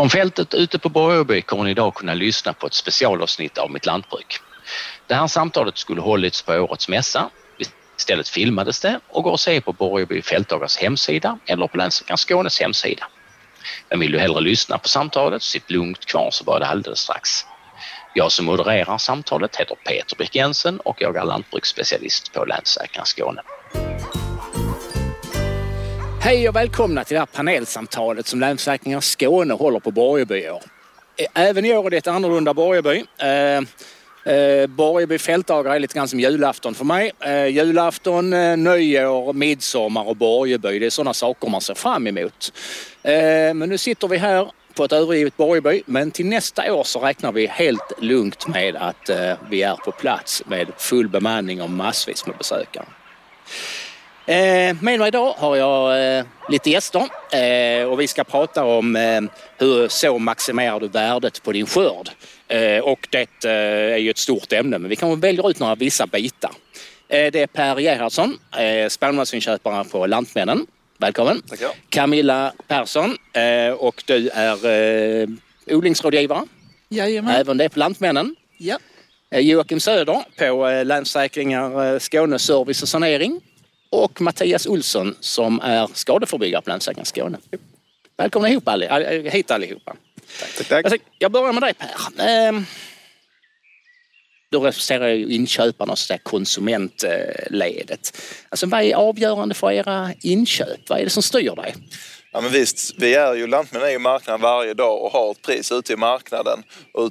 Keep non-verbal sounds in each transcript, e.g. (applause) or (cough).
Från fältet ute på Borgeby kommer ni idag kunna lyssna på ett specialavsnitt av Mitt Lantbruk. Det här samtalet skulle hållits på årets mässa. Istället filmades det och går att se på Borgeby fältdagars hemsida eller på Länsstyrelsen Skånes hemsida. Men vill du hellre lyssna på samtalet, sitt lugnt kvar så börjar det alldeles strax. Jag som modererar samtalet heter Peter Brick Jensen och jag är lantbruksspecialist på Länsläkaren Skåne. Hej och välkomna till det här panelsamtalet som Länsförsäkringar Skåne håller på Borgeby i år. Även i år är det ett annorlunda Borgeby. Eh, eh, Borgeby fältdagar är lite grann som julafton för mig. Eh, julafton, eh, nyår, midsommar och Borgeby. Det är sådana saker man ser fram emot. Men nu sitter vi här på ett övergivet Borgeby men till nästa år så räknar vi helt lugnt med att eh, vi är på plats med full bemanning och massvis med besökare. Eh, med mig idag har jag eh, lite gäster eh, och vi ska prata om eh, hur så maximerar du värdet på din skörd. Eh, och det eh, är ju ett stort ämne men vi kan välja ut några vissa bitar. det är Per Gerhardsson, eh, spannmålsinköpare på Lantmännen. Välkommen! Tackar. Camilla Persson och du är odlingsrådgivare. Jajamän. Även det på Lantmännen. Ja. Joakim Söder på Länsförsäkringar Skåne Service och Sanering och Mattias Olsson som är skadeförebyggare på Länsförsäkringar Skåne. Välkomna ihop all, hit allihopa. Tack, tack. Alltså, jag börjar med dig Per. Ehm, du representerar ju inköparna och konsumentledet. Alltså, vad är avgörande för era inköp? Vad är det som styr dig? Ja men visst, vi är ju Lantmännen är ju marknaden varje dag och har ett pris ute i marknaden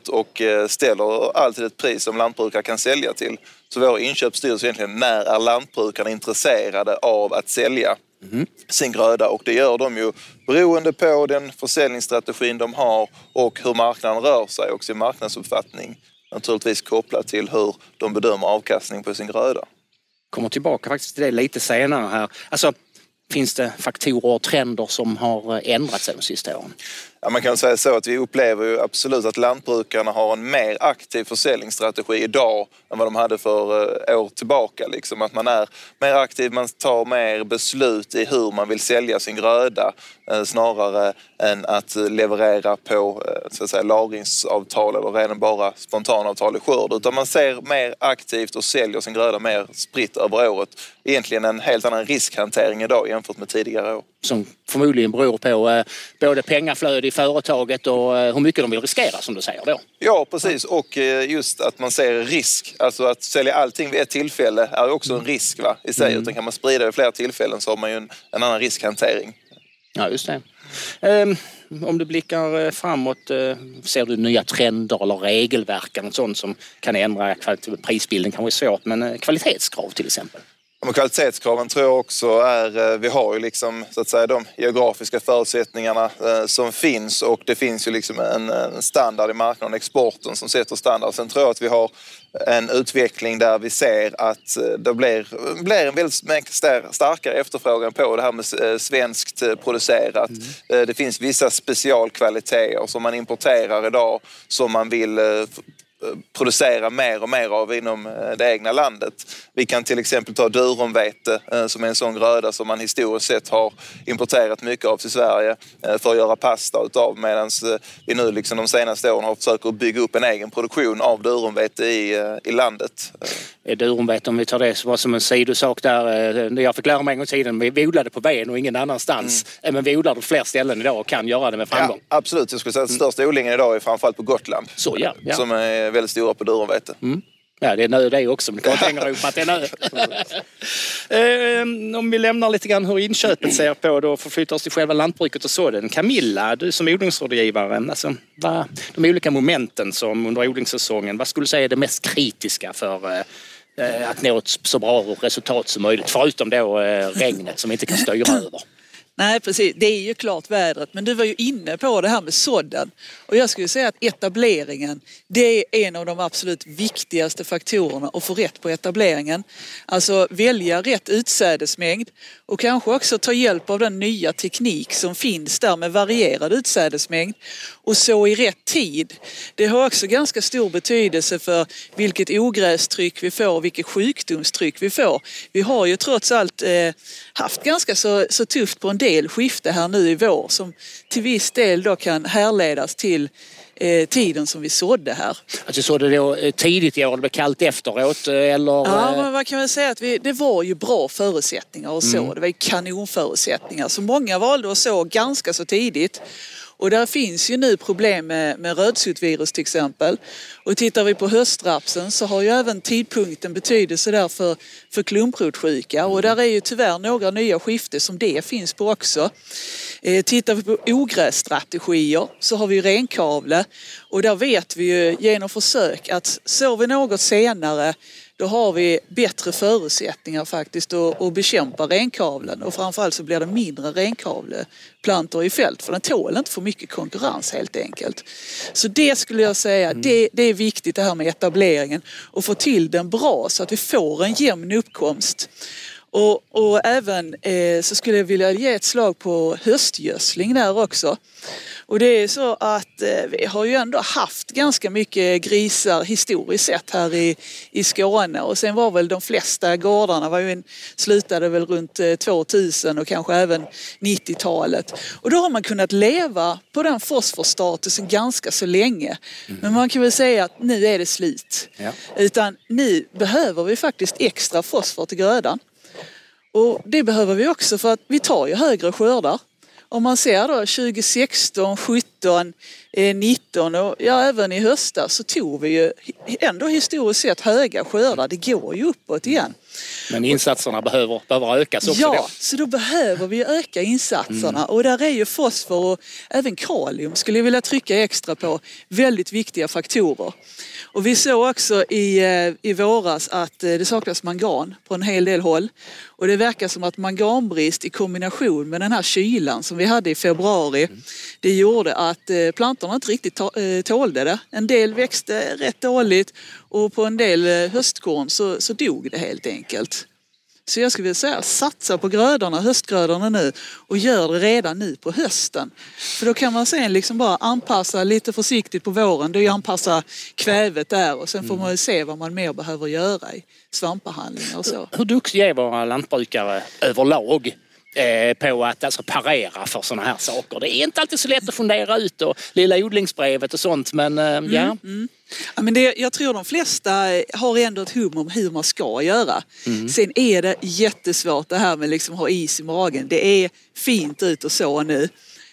och eh, ställer alltid ett pris som lantbrukare kan sälja till. Så vår inköp styrs egentligen när är lantbrukarna intresserade av att sälja mm. sin gröda och det gör de ju beroende på den försäljningsstrategin de har och hur marknaden rör sig och sin marknadsuppfattning. Naturligtvis kopplat till hur de bedömer avkastning på sin gröda. Kommer tillbaka faktiskt till det lite senare här. Alltså, Finns det faktorer och trender som har eh, ändrat ändrats de sista åren? Ja, man kan säga så att vi upplever ju absolut att lantbrukarna har en mer aktiv försäljningsstrategi idag än vad de hade för eh, år tillbaka. Liksom. Att man är mer aktiv, man tar mer beslut i hur man vill sälja sin gröda eh, snarare än att eh, leverera på så att säga, lagringsavtal eller redan bara spontanavtal i skörd. Utan man ser mer aktivt och säljer sin gröda mer spritt över året. Egentligen en helt annan riskhantering idag jämfört med tidigare år. Som förmodligen beror på både pengaflöde i företaget och eh, hur mycket de vill riskera som du säger då. Ja precis och eh, just att man ser risk. Alltså att sälja allting vid ett tillfälle är också en risk va, i sig. Mm. Utan kan man sprida det flera tillfällen så har man ju en, en annan riskhantering. Ja just det. Um, om du blickar eh, framåt, ser du nya trender eller regelverk eller sånt som kan ändra prisbilden kanske är svårt men kvalitetskrav till exempel? Men kvalitetskraven tror jag också är, eh, vi har ju liksom så att säga de geografiska förutsättningarna eh, som finns och det finns ju liksom en, standard i marknaden, exporten som sätter standard. Sen tror jag att vi har en utveckling där vi ser att eh, det blir, blir en väldigt starkare efterfrågan på det här med svenskt producerat. Mm. Det finns vissa specialkvaliteter som man importerar idag som man vill producera mer och mer av inom eh, det egna landet. Vi kan till exempel ta durumvete eh, som är en sån gröda som man historiskt sett har importerat mycket av till Sverige eh, för att göra pasta utav medan vi nu liksom de senaste åren har försökt bygga upp en egen produktion av durumvete i, i landet. Durumvete, om vi tar det som en sidosak där. Jag fick lära mig en gång i tiden, vi odlade på ben och ingen annanstans. Mm. Men vi odlar på fler ställen idag och kan göra det med framgång. Ja, absolut, jag skulle säga att största odlingen idag är framförallt på Gotland. Så ja. ja. Som är väldigt stora på durumvete. Mm. Ja, det är nö det också, men det kan inte ihop att det är nö. (laughs) Ehm, om vi lämnar lite grann hur inköpet ser på då förflyttar oss till själva lantbruket och sådden. Camilla, du som odlingsrådgivare, alltså, vad, de olika momenten som under odlingssäsongen, vad skulle du säga är det mest kritiska för eh, att nå ett så bra resultat som möjligt? Förutom då eh, regnet som vi inte kan styra (clears throat) över. Nej precis, det är ju klart vädret men du var ju inne på det här med sådden. Och jag skulle säga att etableringen det är en av de absolut viktigaste faktorerna att få rätt på etableringen. Alltså välja rätt utsädesmängd och kanske också ta hjälp av den nya teknik som finns där med varierad utsädesmängd och så i rätt tid. Det har också ganska stor betydelse för vilket ogrästryck vi får och vilket sjukdomstryck vi får. Vi har ju trots allt eh, haft ganska så, så tufft på en del del skifte här nu i vår som till viss del då kan härledas till eh, tiden som vi sådde här. Alltså så det då eh, tidigt i år, det blev kallt efteråt eh, eller? Ja, men man kan väl säga att vi, det var ju bra förutsättningar och så. Mm. Det var ju kanonförutsättningar. Så många valde att så ganska så tidigt. Och där finns ju nu problem med, med rödsuttvirus till exempel. Och tittar vi på höstrapsen så har ju även tidpunkten betydelse där för, för klumprotsjuka. Och där är ju tyvärr några nya skifte som det finns på också. Eh, tittar vi på ogrässtrategier så har vi ju renkavle. Och där vet vi ju genom försök att sår vi något senare då har vi bättre förutsättningar faktiskt att, att bekämpa renkavlen och framförallt så blir det mindre renkavleplantor i fält för den tål inte för mycket konkurrens helt enkelt. Så det skulle jag säga, det, det är viktigt det här med etableringen och få till den bra så att vi får en jämn uppkomst. Och, och även eh, så skulle jag vilja ge ett slag på höstgödsling där också. Och det är så att eh, vi har ju ändå haft ganska mycket grisar historiskt sett här i, i Skåne och sen var väl de flesta gårdarna var ju en, slutade väl runt eh, 2000 och kanske även 90-talet. Och då har man kunnat leva på den fosforstatusen ganska så länge. Men man kan väl säga att nu är det slut. Ja. Utan nu behöver vi faktiskt extra fosfor till grödan. Och det behöver vi också för att vi tar ju högre skördar. Om man ser då 2016, 17, eh, 19 och ja, även i höstas så tog vi ju ändå historiskt sett höga skördar. Det går ju uppåt igen. Men insatserna behöver, behöver ökas också Ja, då. så då behöver vi öka insatserna och där är ju fosfor och även kalium skulle jag vilja trycka extra på väldigt viktiga faktorer. Och vi såg också i, eh, i våras att eh, det saknas mangan på en hel del håll. Och det verkar som att manganbrist i kombination med den här kylan som vi hade i februari, det gjorde att eh, plantorna inte riktigt eh, tålde det. En del växte rätt dåligt och på en del eh, höstkorn så, så dog det helt enkelt. Så jag skulle vilja säga satsa på grödorna, höstgrödorna nu och gör det redan nu på hösten. För då kan man sen liksom bara anpassa lite försiktigt på våren. Ju anpassa kvävet där och sen får man ju se vad man mer behöver göra i svampbehandlingar och så. Hur duktiga är våra lantbrukare överlag på att alltså, parera för sådana här saker? Det är inte alltid så lätt att fundera ut och lilla odlingsbrevet och sånt men eh, ja. Ja, men det, jag tror de flesta har ändå ett hum om hur man ska göra. Sen är det jättesvårt det här med liksom ha is i magen. Det är fint ut och så nu.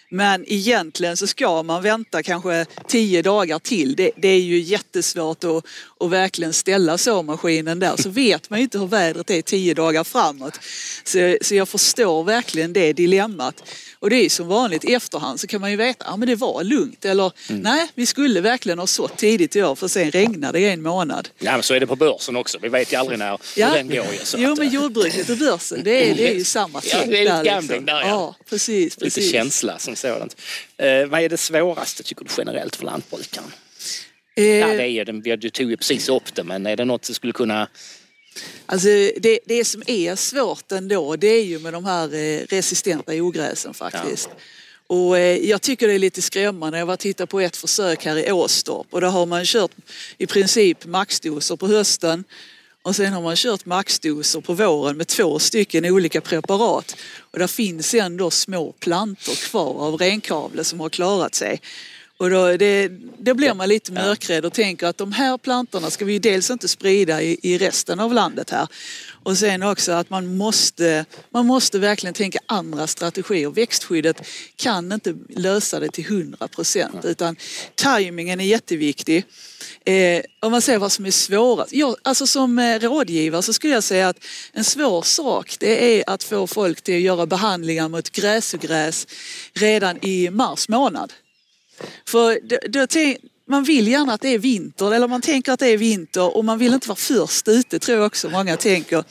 Men egentligen så ska man vänta kanske tio dagar till. Det, det är ju jättesvårt att, att verkligen ställa såmaskinen där. Så vet man ju inte hur vädret är tio dagar framåt. Så, så jag förstår verkligen det dilemmat. Och det är ju som vanligt i efterhand så kan man ju veta att ah, men det var lugnt. Eller nej, vi skulle verkligen ha sått tidigt i år för sen regnade det i en månad. ja, men så är det på börsen också. Vi vet ju aldrig när Ja. den går ju. Så Jo men eh, jordbruket och börsen det är, det är ju samma (laughs) Ja, tänk det är lite där. gambling där, ja. ja. precis, Lite precis. känsla som sådant. Eh, vad är det svåraste tycker du generellt för lantbrukaren? Eh, Ja, det är den- du tog ju precis upp det men är det något som skulle kunna... Alltså det, det som är svårt ändå det är ju med de här eh, resistenta ogräsen faktiskt. Och eh, jag tycker det är lite skrämmande. Jag var och tittade på ett försök här i Åstorp och där har man kört i princip maxdoser på hösten och sen har man kört maxdoser på våren med två stycken olika preparat. Och där finns ändå små plantor kvar av renkavle som har klarat sig. Och då, det, då blir man lite mörkrädd och tänker att de här plantorna ska vi ju dels inte sprida i, i resten av landet här. Och sen också att man måste, man måste verkligen tänka andra strategier. Växtskyddet kan inte lösa det till 100 procent utan tajmingen är jätteviktig. Eh, om man ser vad som är svårast. Jag, alltså som eh, rådgivare så skulle jag säga att en svår sak det är att få folk till att göra behandlingar mot gräsogräs redan i mars månad. För då, då man vill gärna att det är vinter, eller man tänker att det är vinter och man vill inte vara först ute, tror jag också många tänker.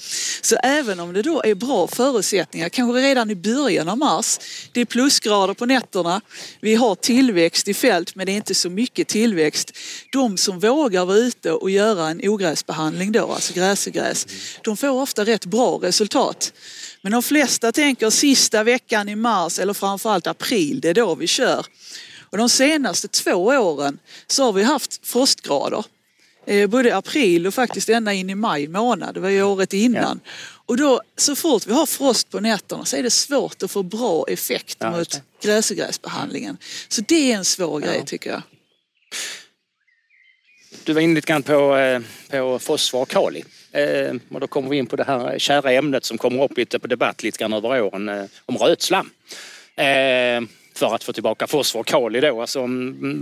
Så även om det då är bra förutsättningar, kanske redan i början av mars, det är plusgrader på nätterna, vi har tillväxt i fält men det är inte så mycket tillväxt. De som vågar vara ute och göra en ogräsbehandling då, alltså gräsegräs, de får ofta rätt bra resultat. Men de flesta tänker sista veckan i mars eller framförallt april, det är då vi kör. Och de senaste två åren så har vi haft frostgrader. Eh, både april och faktiskt ända in i maj månad, det var ju året innan. Och då, så fort vi har frost på nätterna så är det svårt att få bra effekt Ja, mot gräsogräsbehandlingen. Så det är en svår grej tycker jag. Du var inne lite grann på, eh, på fosfor och kali. Eh, och då kommer vi in på det här kära ämnet som kommer upp lite på debatt lite grann över åren om rötslam. För att få tillbaka fosfor och kali då. Alltså,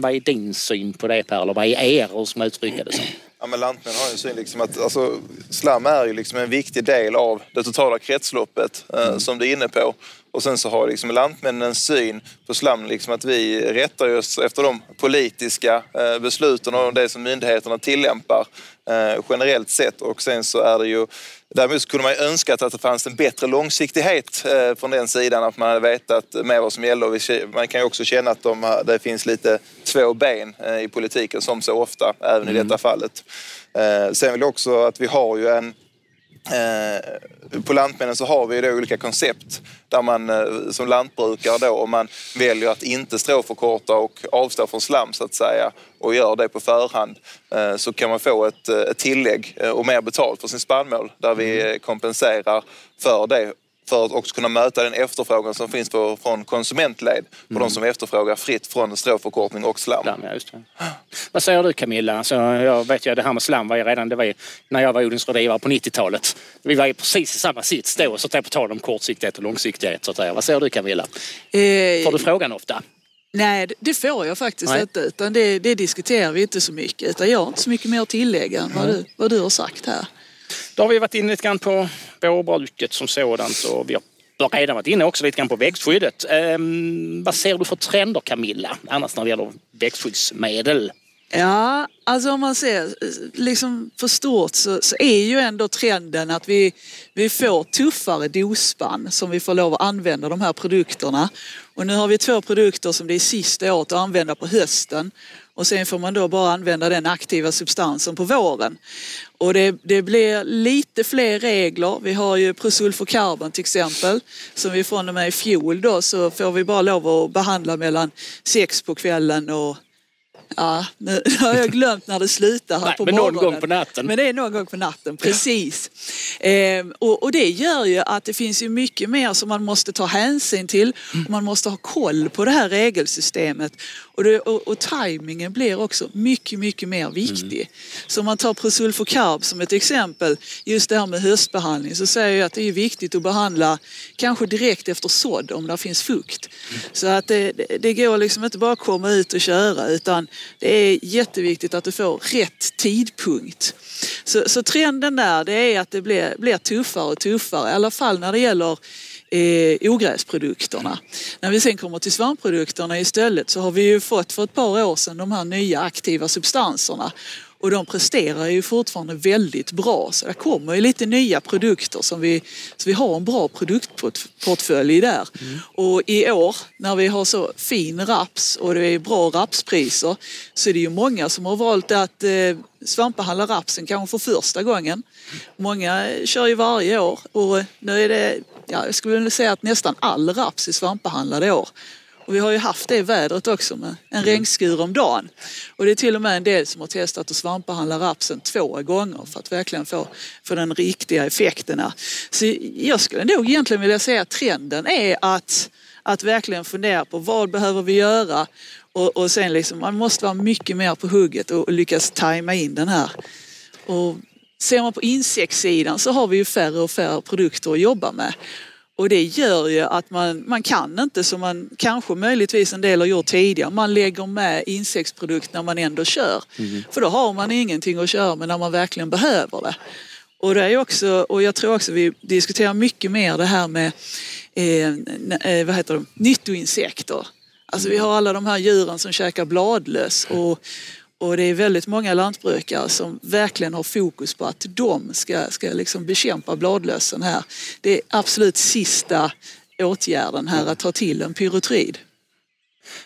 vad är din syn på det Per? Eller vad är er, som uttrycker det som? Ja, men Lantmännen har ju en syn liksom att alltså, slam är ju liksom en viktig del av det totala kretsloppet eh, som du är inne på. Och sen så har liksom Lantmännen en syn på slam liksom att vi rättar oss efter de politiska eh, besluten och det som myndigheterna tillämpar eh, generellt sett. Och sen så är det ju Däremot så kunde man ju önskat att det fanns en bättre långsiktighet eh, från den sidan, att man hade vetat mer vad som gäller. Man kan ju också känna att de, det finns lite två ben i politiken som så ofta, även i detta fallet. Sen vill jag också att vi har ju en på Lantmännen så har vi då olika koncept där man eh, som lantbrukare då om man väljer att inte stråförkorta och avstå från slam så att säga och gör det på förhand eh, så kan man få ett, eh, ett tillägg eh, och mer betalt för sin spannmål där vi eh, kompenserar för det för att också kunna möta den efterfrågan som finns för, från konsumentled och de som efterfrågar fritt från stråförkortning och slam. Slam, ja, just det. Vad säger du Camilla? Alltså, jag vet ju det här med slam var ju redan det var ju, när jag var odlingsrådgivare på 90-talet. Vi var ju precis i samma sits då, så att på tal om kortsiktighet och långsiktighet. Så att säga. Vad säger du Camilla? Eh, Får du frågan ofta? Nej, det- det får jag faktiskt Nej. inte. Utan det, det diskuterar vi inte så mycket. Utan jag har inte så mycket mer att tillägga än vad du, vad du har sagt här. Då har vi varit inne lite grann på vårbruket som sådant och vi har redan varit inne också lite grann på växtskyddet. Ehm, vad ser du för trender Camilla, annars när det gäller växtskyddsmedel? Ja, alltså om man ser liksom för stort så, så är ju ändå trenden att vi, vi får tuffare dosspann som vi får lov att använda de här produkterna. Och nu har vi två produkter som det är sista året att använda på hösten och sen får man då bara använda den aktiva substansen på våren. Och det, det blir lite fler regler. Vi har ju Prosulfocarbon till exempel som vi från och med i fjol då så får vi bara lov att behandla mellan sex på kvällen och Ja, nu (laughs) har jag glömt när det slutar här Nej, på men någon morgonen. gång på natten. Men det är någon gång på natten, precis. Ehm, och, och det gör ju att det finns ju mycket mer som man måste ta hänsyn till. Och man måste ha koll på det här regelsystemet. Och, det, och, och tajmingen blir också mycket, mycket mer viktig. Så om man tar Prosulfocarb som ett exempel, just det här med höstbehandling, så säger jag att det är viktigt att behandla kanske direkt efter sådd om det finns fukt. Så att det, det, det går liksom inte bara att komma ut och köra utan det är jätteviktigt att du får rätt tidpunkt. Så, så trenden där det är att det blir, blir tuffare och tuffare, i alla fall när det gäller eh, ogräsprodukterna. När vi sen kommer till svampprodukterna istället så har vi ju fått för ett par år sedan de här nya aktiva substanserna och de presterar ju fortfarande väldigt bra. Så det kommer ju lite nya produkter som vi, så vi har en bra produktportfölj där. Och i år när vi har så fin raps och det är bra rapspriser så är det ju många som har valt att eh, svampbehandla rapsen kanske för första gången. Många kör ju varje år och nu är det, ja, jag skulle säga att nästan all raps är svampbehandlad i år. Och vi har ju haft det vädret också med en regnskur om dagen. Och det är till och med en del som har testat att svampbehandla rapsen två gånger för att verkligen få, få den riktiga effekten. här. Så jag skulle nog egentligen vilja säga att trenden är att, att verkligen fundera på vad behöver vi göra och, och sen liksom, man måste vara mycket mer på hugget och, och lyckas tajma in den här. Och ser man på insektssidan så har vi ju färre och färre produkter att jobba med. Och det gör ju att man, man kan inte som man kanske möjligtvis en del har gjort tidigare. Man lägger med insektsprodukt när man ändå kör. För då har man ingenting att köra med när man verkligen behöver det. Och, det är också, och jag tror också vi diskuterar mycket mer det här med eh, eh, vad heter det, nyttoinsekter. Alltså vi har alla de här djuren som käkar bladlöss och, och det är väldigt många lantbrukare som verkligen har fokus på att de ska, ska liksom bekämpa bladlössen här. Det är absolut sista åtgärden här att ta till en pyrotrid.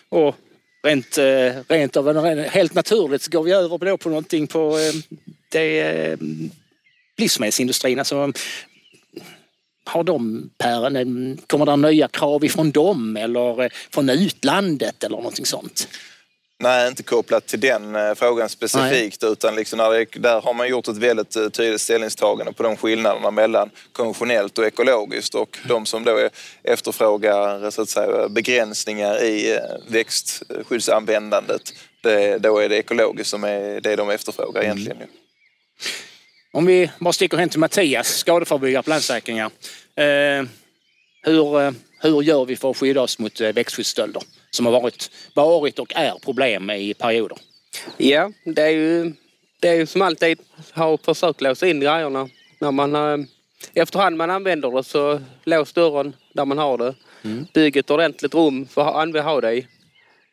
Och rent, eh, rent av helt naturligt så går vi över på, på någonting på eh, det, eh, livsmedelsindustrin. Alltså, har de, Per, kommer det nya krav ifrån dem eller från utlandet eller någonting sånt? Nej, inte kopplat till den eh, frågan specifikt Nej. utan liksom det, där har man gjort ett väldigt eh, tydligt ställningstagande på de skillnaderna mellan konventionellt och ekologiskt och de som då efterfrågar så att säga, begränsningar i eh, växtskyddsanvändandet, det, då är det ekologiskt som är det de efterfrågar mm. egentligen. Mm. Om vi bara sticker hem till Mattias, skadeförebyggare på Länsförsäkringar. Eh, hur, hur gör vi för att skydda oss mot växtskyddsstölder? Som har varit, varit och är problem i perioder. Ja, det är ju, det är ju som alltid, har försökt låsa in grejerna. När man, eh, efterhand man använder det så lås dörren där man har det. Mm. Bygg ett ordentligt rum för att ha det i.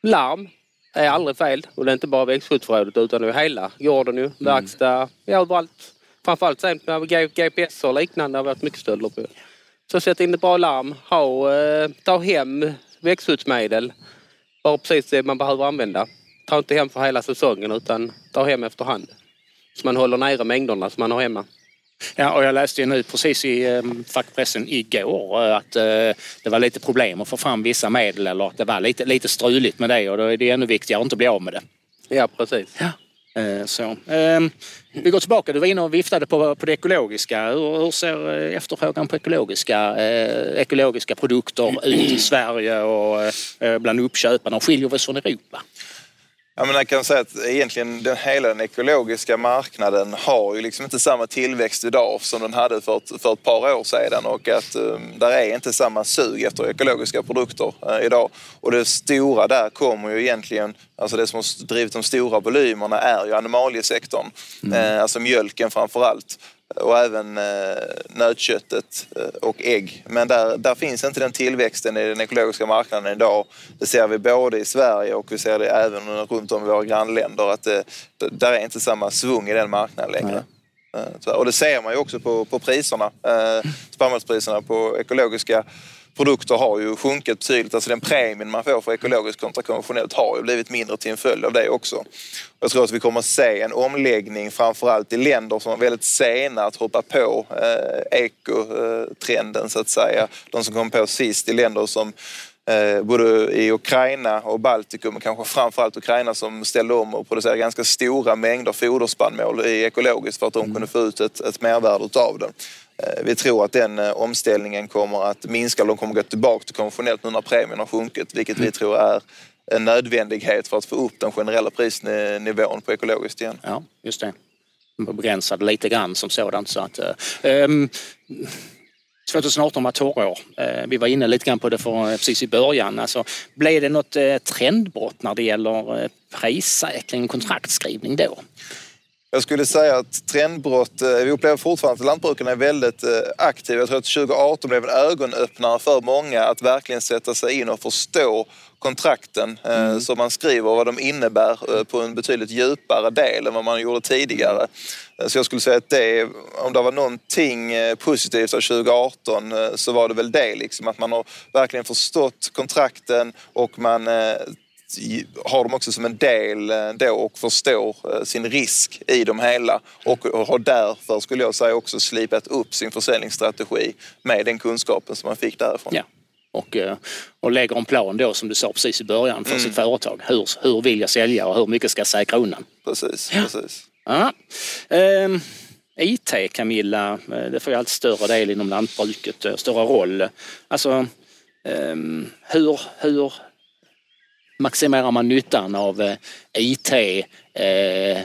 Larm är aldrig fel och det är inte bara växtskyddsförrådet utan det är hela gården ju. Mm. Verkstad, ja, överallt. Framförallt sen med GPS och liknande har varit mycket stölder på. Så sätt in ett bra larm. Ha, eh, ta hem växtskyddsmedel. Bara precis det man behöver använda. Ta inte hem för hela säsongen utan ta hem efterhand. Så man håller nere mängderna som man har hemma. Ja, och jag läste ju nu precis i eh, fackpressen igår eh, att eh, det var lite problem att få fram vissa medel eller att det var lite, lite struligt med det och då är det ännu viktigare att inte bli av med det. Ja, precis. Ja. Eh, så. Ehm, vi går tillbaka, du var inne och viftade på, på det ekologiska. Hur, hur ser eh, efterfrågan på ekologiska, eh, ekologiska produkter ut i Sverige och bland uppköparna? Skiljer vi oss från Europa? Ja, men jag kan säga att egentligen den, hela den ekologiska marknaden har ju liksom inte samma tillväxt idag som den hade för ett, för ett par år sedan och att um, där är inte samma sug efter ekologiska produkter uh, idag. Och det stora där kommer ju egentligen, alltså det som har drivit de stora volymerna är ju animaliesektorn, mm. uh, alltså mjölken framför allt och även eh, nötköttet eh, och ägg. Men där, där finns inte den tillväxten i den ekologiska marknaden idag. Det ser vi både i Sverige och vi ser det även runt om i våra grannländer att det, där är inte samma svung i den marknaden längre. Nej. Och det ser man ju också på, på priserna. Spannmålspriserna på ekologiska produkter har ju sjunkit betydligt. Alltså den premien man får för ekologiskt kontra konventionellt har ju blivit mindre till en följd av det också. Jag tror att vi kommer att se en omläggning framförallt i länder som är väldigt sena att hoppa på eh, ekotrenden så att säga. De som kom på sist i länder som eh, både i Ukraina och Baltikum och kanske framförallt Ukraina som ställde om och producerade ganska stora mängder foderspannmål i ekologiskt för att de mm. kunde få ut ett, ett mervärde utav det. Eh, vi tror att den eh, omställningen kommer att minska, de kommer att gå tillbaka till konventionellt nu när premien har sjunkit, vilket vi mm. tror är en nödvändighet för att få upp den generella prisnivån på ekologiskt igen. Ja, just det. Begränsad lite grann som sådant. Så att, um, 2018 var torrår. Uh, vi var inne lite grann på det för, precis i början. Alltså, blev det något uh, trendbrott när det gäller uh, prissäkring, kontraktskrivning då? Jag skulle säga att trendbrott, eh, vi upplever fortfarande att lantbrukarna är väldigt eh, aktiva. Jag tror att 2018 blev en ögonöppnare för många att verkligen sätta sig in och förstå kontrakten eh, mm. som man skriver och vad de innebär på en betydligt djupare del än vad man gjorde tidigare. Så jag skulle säga att det, om det var någonting positivt av 2018 så var det väl det, liksom, att man har verkligen förstått kontrakten och man har de också som en del eh, då och förstår eh, sin risk i de hela och har därför, skulle jag säga, också slipat upp sin försäljningsstrategi med den kunskapen som man fick därifrån. Ja. Och, eh, och lägger en plan då som du sa precis i början för mm. sitt företag. Hur, hur vill jag sälja och hur mycket ska jag säkra undan? Precis, ja. precis. Ja. Um, IT Camilla, det får ju allt större del inom lantbruket, större roll. Alltså um, hur, hur maximerar man nyttan av eh, IT eh,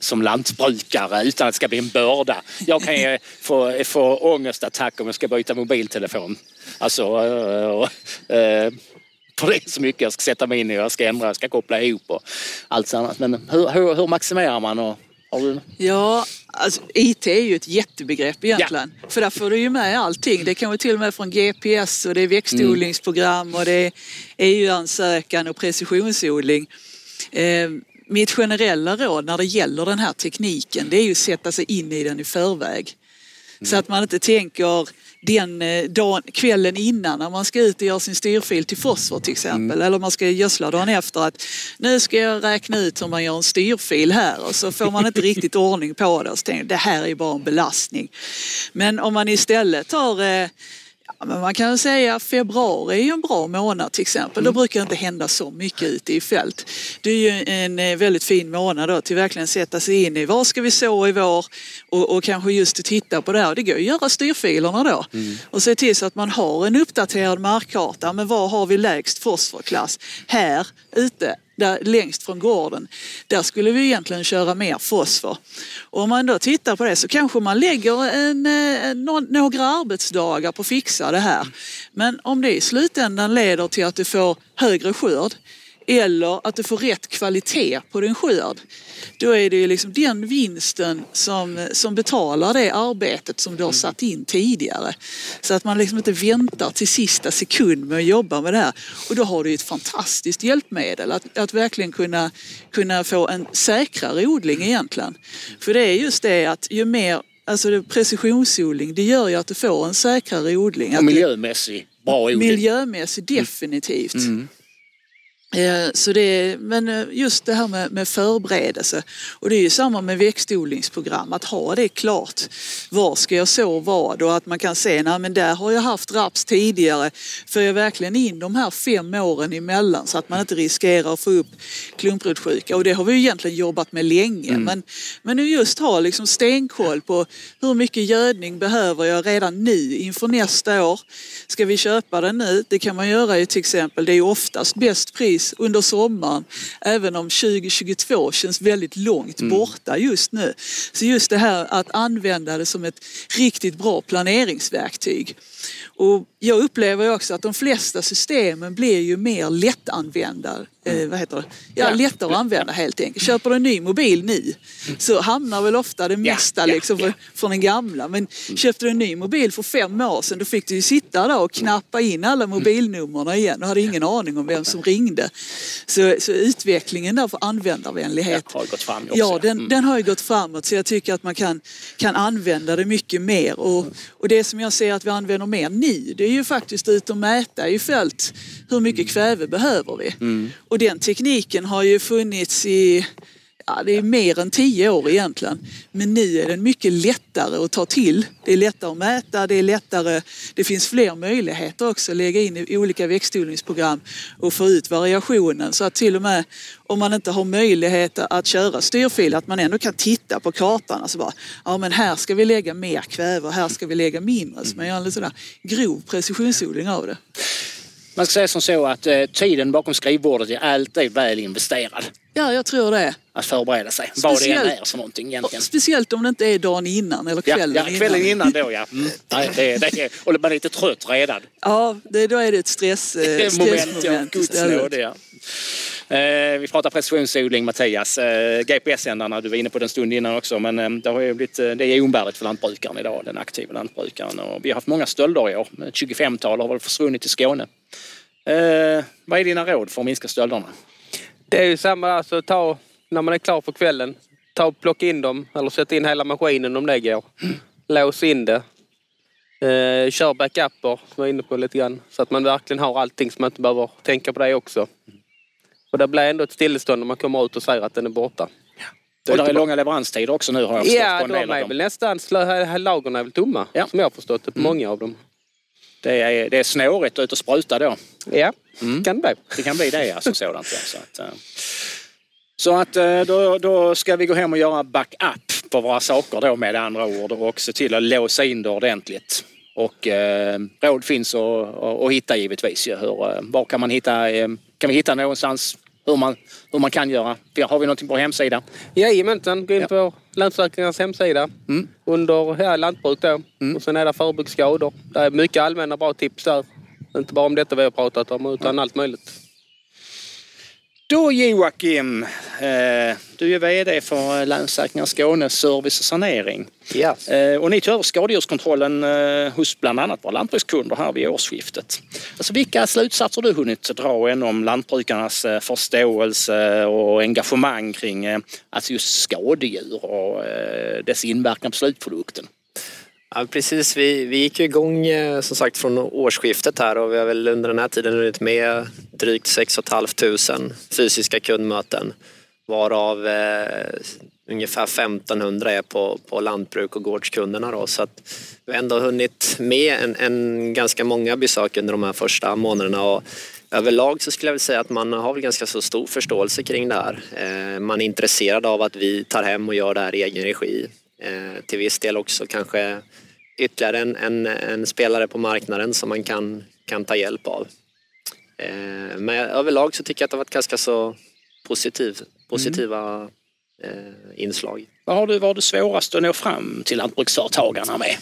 som lantbrukare utan att det ska bli en börda. Jag kan ju få, få ångestattack om jag ska byta mobiltelefon. Alltså, äh, för det är så mycket jag ska sätta mig in i, jag ska ändra, jag ska koppla ihop och allt annat. Men hur, hur, hur maximerar man och du... Ja, alltså, IT är ju ett jättebegrepp egentligen. Ja. För där får du ju med allting. Det kan vara till och med från GPS och det är växtodlingsprogram och det är EU-ansökan och precisionsodling. Eh, mitt generella råd när det gäller den här tekniken det är ju att sätta sig in i den i förväg. Mm. Så att man inte tänker den eh, dagen, kvällen innan när man ska ut och göra sin styrfil till fosfor till exempel. Mm. Eller man ska gödsla dagen efter att nu ska jag räkna ut hur man gör en styrfil här och så får man inte (laughs) riktigt ordning på det och så tänker det här är bara en belastning. Men om man istället tar eh, Ja, men man kan säga att februari är ju en bra månad till exempel. Mm. Då brukar det inte hända så mycket ute i fält. Det är ju en eh, väldigt fin månad då till verkligen sätta sig in i vad ska vi så i vår och, och kanske just att titta på det här. Det går att göra styrfilerna då Mm. och se till så att man har en uppdaterad markkarta. Men var har vi lägst fosforklass? Här ute där, längst från gården, där skulle vi egentligen köra mer fosfor. Och om man då tittar på det så kanske man lägger en, eh, en, några arbetsdagar på att fixa det här. Men om det i slutändan leder till att du får högre skörd eller att du får rätt kvalitet på din skörd, då är det ju liksom den vinsten som, som betalar det arbetet som du har satt in tidigare. Så att man liksom inte väntar till sista sekund med att jobba med det här. Och då har du ett fantastiskt hjälpmedel att, att verkligen kunna, kunna få en säkrare odling egentligen. För det är just det att ju mer Alltså det, precisionsodling, det gör ju att du får en säkrare odling. Och miljömässig bra odling. Miljömässigt definitivt. Eh, Så det är, men eh, just det här med, med förberedelse och det är ju samma med växtodlingsprogram, att ha det klart. Var ska jag så vad? Och att man kan se, nej men där har jag haft raps tidigare. För jag verkligen in de här fem åren emellan så att man inte riskerar att få upp klumprotsjuka. Och det har vi ju egentligen jobbat med länge. Men, men nu just ha liksom stenkoll på hur mycket gödning behöver jag redan nu inför nästa år. Ska vi köpa den nu? Det kan man göra ju till exempel, det är oftast bäst pris under sommaren. Även om 2022 känns väldigt långt borta just nu. Så just det här att använda det som ett riktigt bra planeringsverktyg. Och jag upplever också att de flesta systemen blir ju mer lättanvända. Eh, vad heter det? Ja, lättare att använda helt enkelt. Köper du en ny mobil nu så hamnar väl ofta det mesta liksom ja. från den gamla. Men köpte du en ny mobil för fem år sedan då fick du ju sitta där och knappa in alla mobilnumren igen och hade ingen aning om vem som ringde. Så, så utvecklingen där för användarvänlighet har gått fram också, Ja, den, Mm. den har ju gått framåt så jag tycker att man kan, kan använda det mycket mer. Och, och det som jag ser att vi använder mer nu det är ju faktiskt ut och mäta i fält hur mycket kväve behöver vi. Och den tekniken har ju funnits i Ja, det är mer än tio år egentligen. Men nu är den mycket lättare att ta till. Det är lättare att mäta, det är lättare, det finns fler möjligheter också att lägga in i olika växtodlingsprogram och få ut variationen. Så att till och med om man inte har möjlighet att köra styrfil, att man ändå kan titta på kartan. Alltså bara, ja men här ska vi lägga mer kväve och här ska vi lägga mindre. Så man gör en lite sådär grov precisionsodling av det. Man ska säga som så att eh, tiden bakom skrivbordet är alltid väl investerad. Ja, jag tror det. Att förbereda sig. Vad det än Speciellt- är för någonting egentligen. speciellt om det inte är dagen innan eller Ja, kvällen, ja, kvällen innan då ja. Mm. Nej, det, det är, och man är lite trött redan. Ja, det, då är det ett stress, eh, (laughs) Moment, ja. stressmoment Guds istället. nåde, ja. Eh, vi pratar precisionsodling Mattias. Eh, GPS-sändarna, du var inne på den stund innan också, men eh, det, har ju blivit, eh, det är oumbärligt för lantbrukaren idag, den aktiva lantbrukaren. Och vi har haft många stölder i år. Ett 25-tal har väl försvunnit i Skåne. Eh, vad är dina råd för att minska stölderna? Det är ju samma, alltså ta, när man är klar för kvällen, ta och plocka in dem eller sätt in hela maskinen om det går. Lås in det. Eh, kör backuper, som jag var inne på lite grann. Så att man verkligen har allting så man inte behöver tänka på det också. Och det blir ändå ett stillestånd när man kommer ut och säger att den är borta. Och det är långa leveranstider också nu har jag förstått Ja, på en de del av är dem. väl nästan, lagren är väl tomma. Ja. Som jag har förstått det på många av dem. Det är, det är snårigt ut och spruta då. Ja, kan det Det kan bli det alltså sådant. Ja. Så att, eh, så att eh, då, då ska vi gå hem och göra backup på våra saker då med andra ord och se till att låsa in det ordentligt. Och eh, råd finns att, att, att hitta givetvis. Hur, eh, var kan man hitta, kan vi hitta någonstans hur man, hur man kan göra? Har vi någonting på vår hemsida? Jajamensan, gå in Ja. på Länsförsäkringarnas hemsida Mm. under ja, lantbruk då. Och sen är det förebyggsskador. Det är mycket allmänna bra tips där. Inte bara om detta vi har pratat om utan allt möjligt. Då Joakim, eh, du är VD för Länsförsäkringar Skåne Service och Sanering. Ja. Eh, Och ni tar över skadedjurskontrollen eh, hos bland annat våra lantbrukskunder här vid årsskiftet. Alltså vilka slutsatser har du hunnit dra än om lantbrukarnas förståelse och engagemang kring alltså just skadedjur och dess inverkan på slutprodukten? Ja, precis. Vi, vi gick ju igång eh, som sagt från årsskiftet här och vi har väl under den här tiden hunnit med drygt 6 500 fysiska kundmöten varav eh, ungefär 1500 är på, på lantbruk och gårdskunderna. Då, så att vi har ändå hunnit med en, en ganska många besök under de här första månaderna. Och överlag så skulle jag vilja säga att man har väl ganska så stor förståelse kring det här. Eh, man är intresserad av att vi tar hem och gör det här i egen regi. Eh, till viss del också kanske ytterligare en, en, en spelare på marknaden som man kan, kan ta hjälp av. Eh, men överlag så tycker jag att det har varit ganska så positiv, positiva mm. inslag. Vad har du varit svårast att nå fram till lantbruksföretagarna med?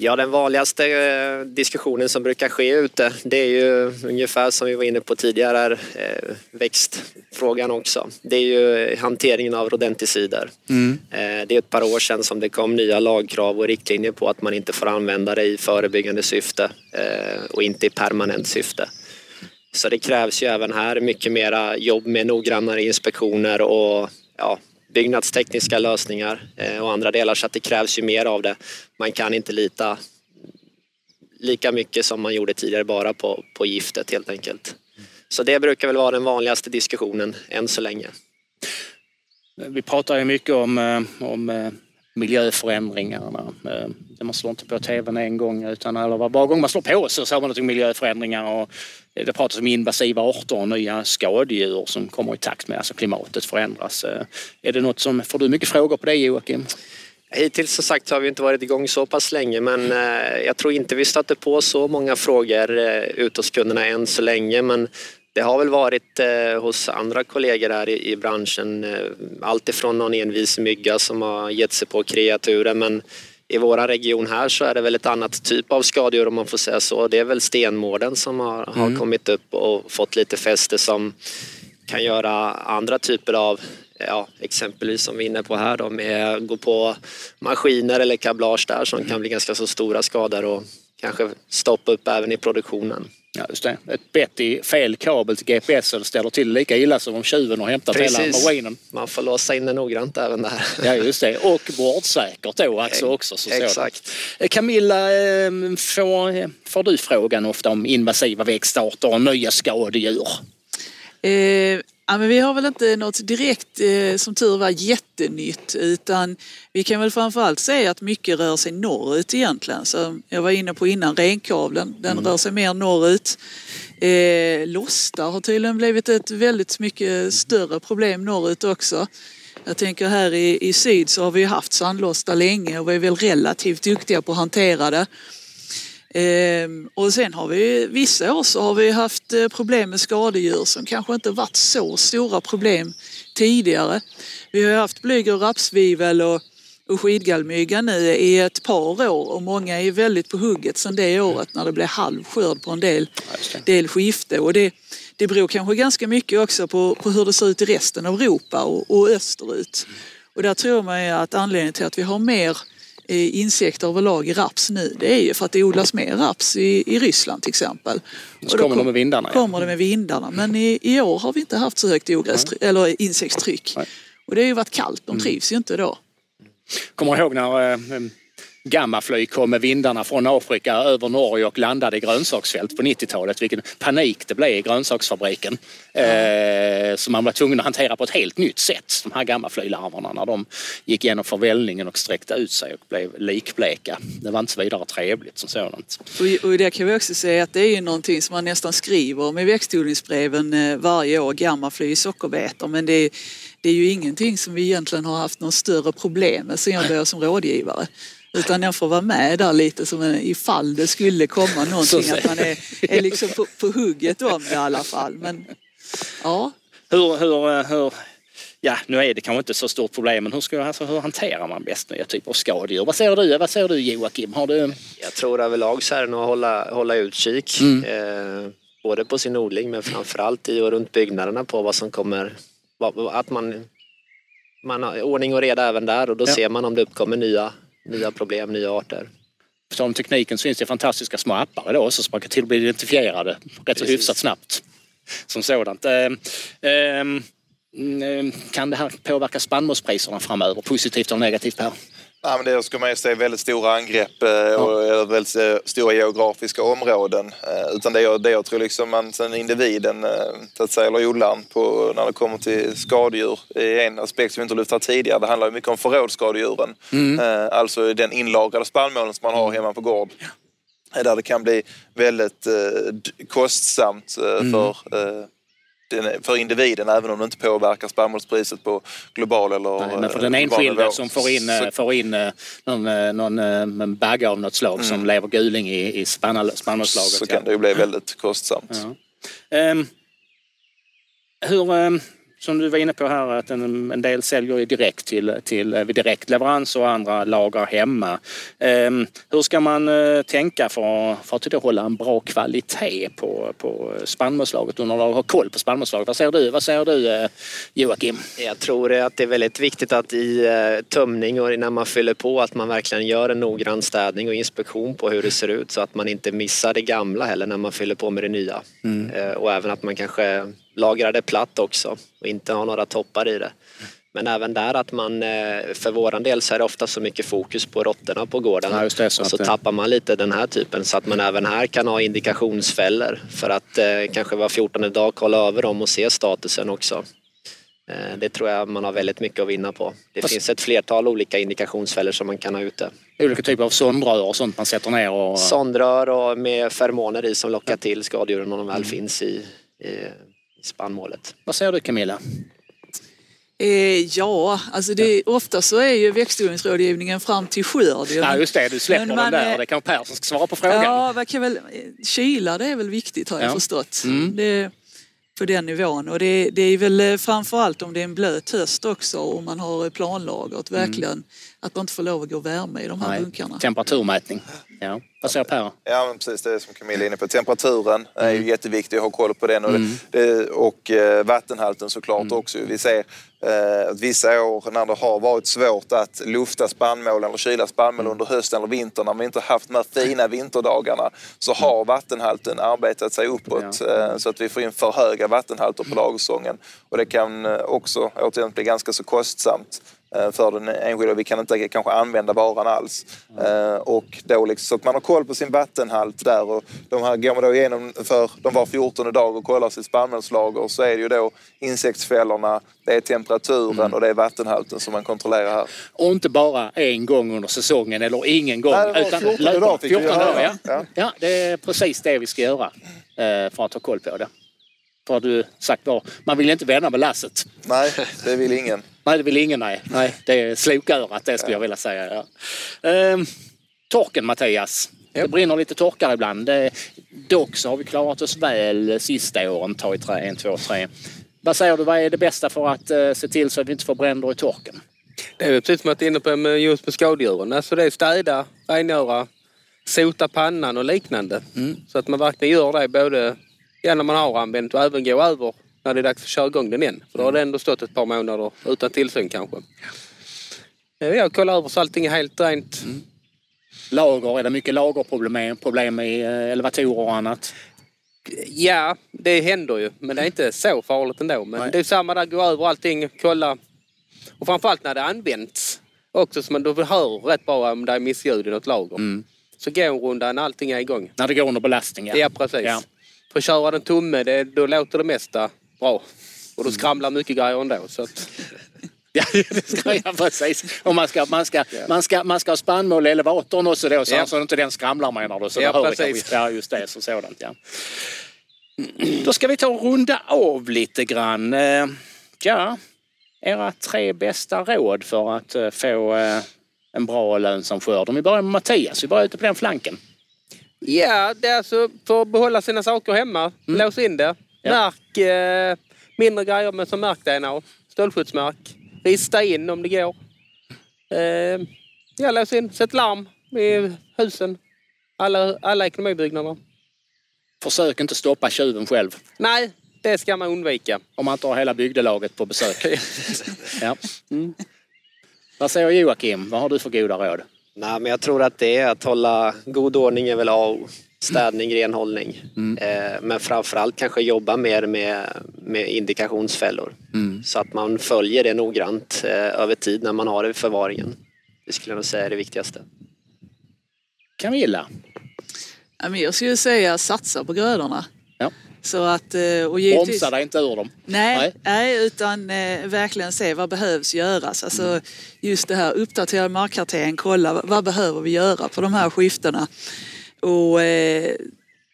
Ja, den vanligaste eh, diskussionen som brukar ske ute det är ju ungefär som vi var inne på tidigare, eh, växtfrågan också. Det är ju hanteringen av rodenticider. Mm. Eh, det är ett par år sedan som det kom nya lagkrav och riktlinjer på att man inte får använda det i förebyggande syfte och inte i permanent syfte. Så det krävs ju även här mycket mera jobb med noggrannare inspektioner och ja, byggnadstekniska lösningar eh, och andra delar så att det krävs ju mer av det. Man kan inte lita lika mycket som man gjorde tidigare bara på, på giftet helt enkelt. Så det brukar väl vara den vanligaste diskussionen än så länge. Vi pratar ju mycket om, eh, om eh, miljöförändringarna. Eh, man slår inte på tvn en gång utan eller var gång man slår på så ser man något om miljöförändringar och det pratas om invasiva arter och nya skadedjur som kommer i takt med att alltså klimatet förändras. Eh, är det något som, får du mycket frågor på det Joakim? Hittills som sagt har vi inte varit igång så pass länge men eh, jag tror inte vi stöter på så många frågor ute ut hos kunderna än så länge men det har väl varit eh, hos andra kollegor här i, branschen alltifrån någon envis mygga som har gett sig på kreaturen men i vår region här så är det väl ett annat typ av skadedjur om man får säga så. Det är väl stenmården som har, har mm. kommit upp och fått lite fäste som kan göra andra typer av ja, exempelvis som vi är inne på här då med gå på maskiner eller kablage där som mm. kan bli ganska så stora skador och kanske stoppa upp även i produktionen. Ja, just det. Ett bett i fel kabel till GPSen ställer till lika illa som om tjuven har hämtat Precis. hela maskinen. Man får låsa in det noggrant även där. Ja, just det. Och vårdsäkert då alltså också. Så Exakt. Eh, Camilla, eh, får, får du frågan ofta om invasiva växtarter och nya skadedjur? Eh, Ja, men vi har väl inte något direkt eh, som tur var jättenytt utan vi kan väl framförallt säga att mycket rör sig norrut egentligen. Så jag var inne på innan renkavlen, den mm. rör sig mer norrut. Eh, lostar har tydligen blivit ett väldigt mycket större problem norrut också. Jag tänker här i, i syd så har vi haft sandlostar länge och vi är väl relativt duktiga på att hantera det. Ehm, och sen har vi vissa år så har vi haft eh, problem med skadedjur som kanske inte varit så stora problem tidigare. Vi har haft blyg och rapsvivel och, och skidgallmygga nu i ett par år och många är väldigt på hugget sedan det året när det blev halvskörd på en del, del skifte. Och det, det beror kanske ganska mycket också på, på hur det ser ut i resten av Europa och, och österut. Och där tror man att anledningen till att vi har mer insekter överlag i raps nu det är ju för att det odlas mer raps i, i Ryssland till exempel. Och så kommer kom, de med vindarna. kommer ja. det med vindarna. Men i, i år har vi inte haft så högt ogrästryck, eller insektstryck. Nej. Och det har ju varit kallt, de mm. trivs mm. ju inte då. Kommer ihåg när eh, Gammaflyg kom med vindarna från Afrika över Norge och landade i grönsaksfält på 90-talet. Vilken panik det blev i grönsaksfabriken. Mm. Eh, som man var tvungen att hantera på ett helt nytt sätt. De här gammaflyglarverna när de gick igenom förvällningen och sträckte ut sig och blev likbleka. Det var inte så vidare trevligt som sådant. Och, och det kan vi också säga att det är ju någonting som man nästan skriver om i växtodlingsbreven eh, varje år. Gammaflyg sockerbetor. Men det är, det är ju ingenting som vi egentligen har haft någon större problem med sen jag började som rådgivare. Utan den får vara med där lite som en, ifall det skulle komma någonting. Att man är, är liksom på, på hugget om det i alla fall. Men, ja. Hur, hur, hur, ja, nu är det kanske inte så stort problem, men hur, ska, alltså, hur hanterar man bäst nya typer av skadedjur? Vad säger du, vad säger du Joakim? Har du... Jag tror överlag så är det nog att hålla, hålla utkik. Mm. Eh, både på sin odling men framförallt i och runt byggnaderna på vad som kommer. Att man, man har ordning och reda även där och då ja. ser man om det uppkommer nya nya problem, nya arter. Som tekniken så finns det fantastiska små appar idag också som man kan till och bli identifierade rätt så hyfsat snabbt. Som sådant. Eh, eh, Mm, Kan det här påverka spannmålspriserna framöver, positivt eller negativt Per? Ja, men det ska man ju se väldigt stora angrepp eh, och eller väldigt eh, stora geografiska områden. Eh, Utan det jag, det jag tror liksom man sen individen, så att säga, eller odlaren, på, när det kommer till skadedjur är en aspekt som vi inte har lyft här tidigare. Det handlar ju mycket om förrådsskadedjuren. Eh, Alltså den inlagrade spannmålen som man har hemma på gård. Där det kan bli väldigt kostsamt eh, för eh, den- för individen även om det inte påverkar spannmålspriset på global eller Nej, men för den eh, global enskilde som får in, eh, Så- får in eh, någon, någon bagge av något slag som lever guling i, i spannmål- spannmålslaget. så ja. kan det ju bli väldigt kostsamt. Ja. Ehm, hur, ehm, som du var inne på här, att en, en del säljer direkt till, till eh, vid direktleverans och andra lagrar hemma. Ehm, hur ska man eh, tänka för, för att då hålla en bra kvalitet på, på spannmålslaget och när du har koll på spannmålslaget? Vad säger du, vad säger du eh, Joakim? Jag tror att det är väldigt viktigt att i tömning och när man fyller på att man verkligen gör en noggrann städning och inspektion på hur det ser ut så att man inte missar det gamla heller när man fyller på med det nya. Eh, Och även att man kanske lagrar det platt också och inte har några toppar i det. Men även där att man, eh, för våran del så är det ofta så mycket fokus på råttorna på gården. Ja, det, så och så det- tappar man lite den här typen så att man även här kan ha indikationsfällor för att eh, kanske var 14 dag kolla över dem och se statusen också. Eh, Det tror jag man har väldigt mycket att vinna på. Det Fast- finns ett flertal olika indikationsfällor som man kan ha ute. Olika typer av sondrör och sånt man sätter ner och... Sondrör och med feromoner i som lockar till skadedjuren om de väl finns i, i, i spannmålet. Vad säger du Camilla? Eh, ja, alltså det, ofta så är ju växtodlingsrådgivningen fram till skörd. Ja just det, du släpper Men den man där. är- Det kan som ska svara på frågan. Ja, vad kan väl, kyla det är väl viktigt har jag Ja. förstått. Mm. Det, på den nivån. Och det, det är väl eh, framförallt om det är en blöt höst också och man har eh, planlagret verkligen. Att man inte får lov att gå värme i de här Nej, bunkarna. Temperaturmätning. Ja. Vad säger Per? Ja, men precis det som Camilla är inne på. Temperaturen är Mm. ju jätteviktig att ha koll på den och, det, det, och eh, vattenhalten såklart Mm. också. Vi ser eh, att vissa år när det har varit svårt att lufta spannmål eller kyla spannmål Mm. under hösten eller vintern när vi inte haft de här fina vinterdagarna så Mm. har vattenhalten arbetat sig uppåt eh, så att vi får in för höga vattenhalter på lagersäsongen. Och det kan också återigen bli ganska så kostsamt för den enskilda. Vi kan inte kanske använda varan alls. Eh, Och då liksom, så att man har koll på sin vattenhalt där och de här går man då igenom för de var 14 dag och kollar sitt spannmålslager så är det ju då insektsfällorna, det är temperaturen och det är vattenhalten som man kontrollerar här. Och inte bara en gång under säsongen eller ingen gång. Nej, det var 14 löpande. dagar fick vi 14 höra. dagar, ja. Ja. ja. det är precis det vi ska göra eh, för att ha koll på det. För du sagt var, man vill inte vända med lasset. Nej, det vill ingen. Nej, det vill ingen nej. nej det är slokörat det skulle jag vilja säga. Ja. Ehm, torken Mattias. Det brinner lite torkar ibland. Dock så har vi klarat oss väl sista åren. Ta i trä, en, två, tre. Vad säger du, vad är det bästa för att eh, se till så att vi inte får bränder i torken? Det är precis som var inne på med just med skadedjuren. Alltså det är städa, rengöra, sota pannan och liknande. Så att man verkligen gör det både ja, när man har använt och även gå över när det är dags att köra igång den igen. För då har det ändå stått ett par månader utan tillsyn kanske. Eh, Jag kollar över så allting är helt rent. Lager, är det mycket lagerproblem problem med eh, elevatorer och annat? Ja, det händer ju. Men det är inte så farligt ändå. Men Nej. det är samma där, gå över allting, kolla. Och framförallt när det används också så man då hör rätt bra om det är missljud i något lager. Så gå en runda när allting är igång. När det går under belastning, ja. Ja, precis. Ja. För köra den tomme, det, då låter det mesta bra. Och då skramlar mycket grejer ändå. Så att, (laughs) Ja, det ska jag precis. Och man ska, man, ska, man, ska, man ska ha spannmål i elevatorn också då så Ja. så inte den skramlar menar du. Så Ja, då hör precis. ja, just det. Så sådant, ja. Då ska vi ta och runda av lite grann. Eh, Ja, era tre bästa råd för att eh, få eh, en bra och lönsam skörd. Om vi börjar med Mattias, vi börjar ute på den flanken. Ja, det är alltså för att behålla sina saker hemma. Lås in det. Mm. Ja. Märk eh, mindre grejer med som märk-DNA. Stålskyddsmärk. Rista in om det går. Eh, ja, lås in. Sätt larm i husen. Alla, alla ekonomibyggnader. Försök inte stoppa tjuven själv. Nej, det ska man undvika. Om man inte har hela bygdelaget på besök. (laughs) ja. mm. Vad säger Joakim? Vad har du för goda råd? Nej, men jag tror att det är att hålla god ordning är väl A och städning, renhållning. Eh, men framförallt kanske jobba mer med, med indikationsfällor. Så att man följer det noggrant eh, över tid när man har det i förvaringen. Det skulle jag nog säga är det viktigaste. Camilla? Ja, men jag skulle säga satsa på grödorna. Ja. Så att, eh, och givetvis, Bromsa dig inte ur dem. Nej, Nej. nej. utan eh, verkligen se vad behövs göras. Alltså, just det här, uppdatera markkarteringen, kolla vad, behöver vi göra på de här skiftena. Och eh,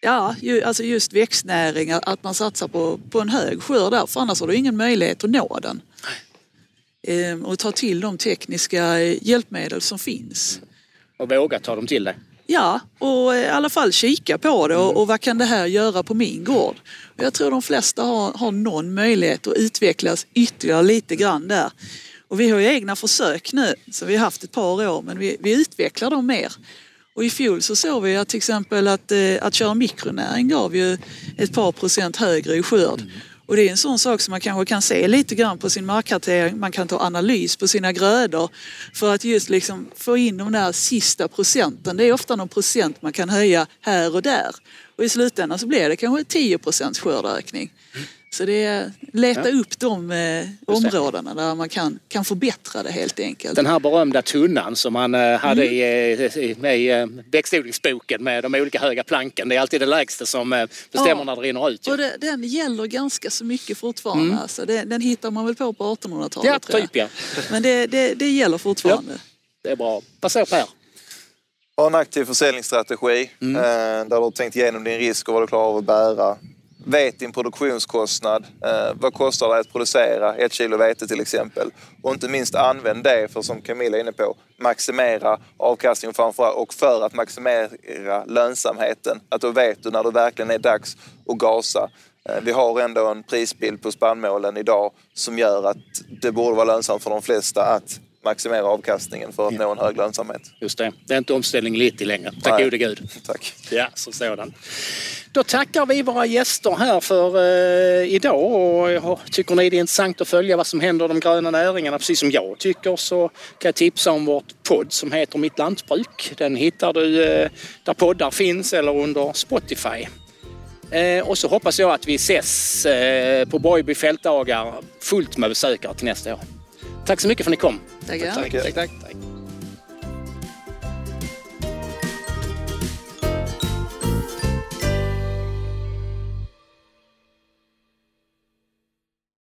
ja, ju, alltså just växtnäring, att man satsar på, på en hög skörd där, för annars har du ingen möjlighet att nå den. Eh, och ta till de tekniska hjälpmedel som finns. Och våga ta dem till dig. Ja, och i alla fall kika på det och, och vad kan det här göra på min gård? Och jag tror de flesta har, har någon möjlighet att utvecklas ytterligare lite grann där. Och vi har ju egna försök nu som vi har haft ett par år men vi, vi utvecklar dem mer. Och i fjol så såg vi att till exempel att, eh, att köra mikronäring gav ju ett par procent högre i skörd. Och det är en sån sak som man kanske kan se lite grann på sin markkartering. Man kan ta analys på sina grödor för att just liksom få in de där sista procenten. Det är ofta någon procent man kan höja här och där. Och i slutändan så blir det kanske 10 procents skördeökning. Så det är leta upp de eh, områdena där man kan, kan förbättra det helt enkelt. Den här berömda tunnan som man eh, hade i, i, med i eh, växtodlingsboken med de olika höga planken. Det är alltid det lägsta som eh, bestämmer Ja. när det rinner ut. ju. Och det, den gäller ganska så mycket fortfarande. Alltså det, den hittar man väl på på 1800-talet Ja, tror jag. typ ja. Men det, det, det gäller fortfarande. Det är bra. Vad säger Per? Ha en aktiv försäljningsstrategi Mm. eh, där du har tänkt igenom din risk och vad du klarar av att bära. Vet din produktionskostnad. Eh, vad kostar det att producera ett kilo vete till exempel? Och inte minst använd det för, som Camilla är inne på, maximera avkastningen framförallt och för att maximera lönsamheten. Att då vet du när det verkligen är dags att gasa. Eh, vi har ändå en prisbild på spannmålen idag som gör att det borde vara lönsamt för de flesta att maximera avkastningen för att nå en hög lönsamhet. Just det. Det är inte omställning lite längre. Tack gode gud. (laughs) Tack. Ja, så sådan. Då tackar vi våra gäster här för eh, idag och jag tycker ni det är intressant att följa vad som händer i de gröna näringarna. Precis som jag tycker så kan jag tipsa om vårt podd som heter Mitt lantbruk. Den hittar du eh, där poddar finns eller under Spotify. Eh, och så hoppas jag att vi ses eh, på Borgby fältdagar fullt med besökare till nästa år. Tack så mycket för att ni kom. Tackar. Tack. tack, tack.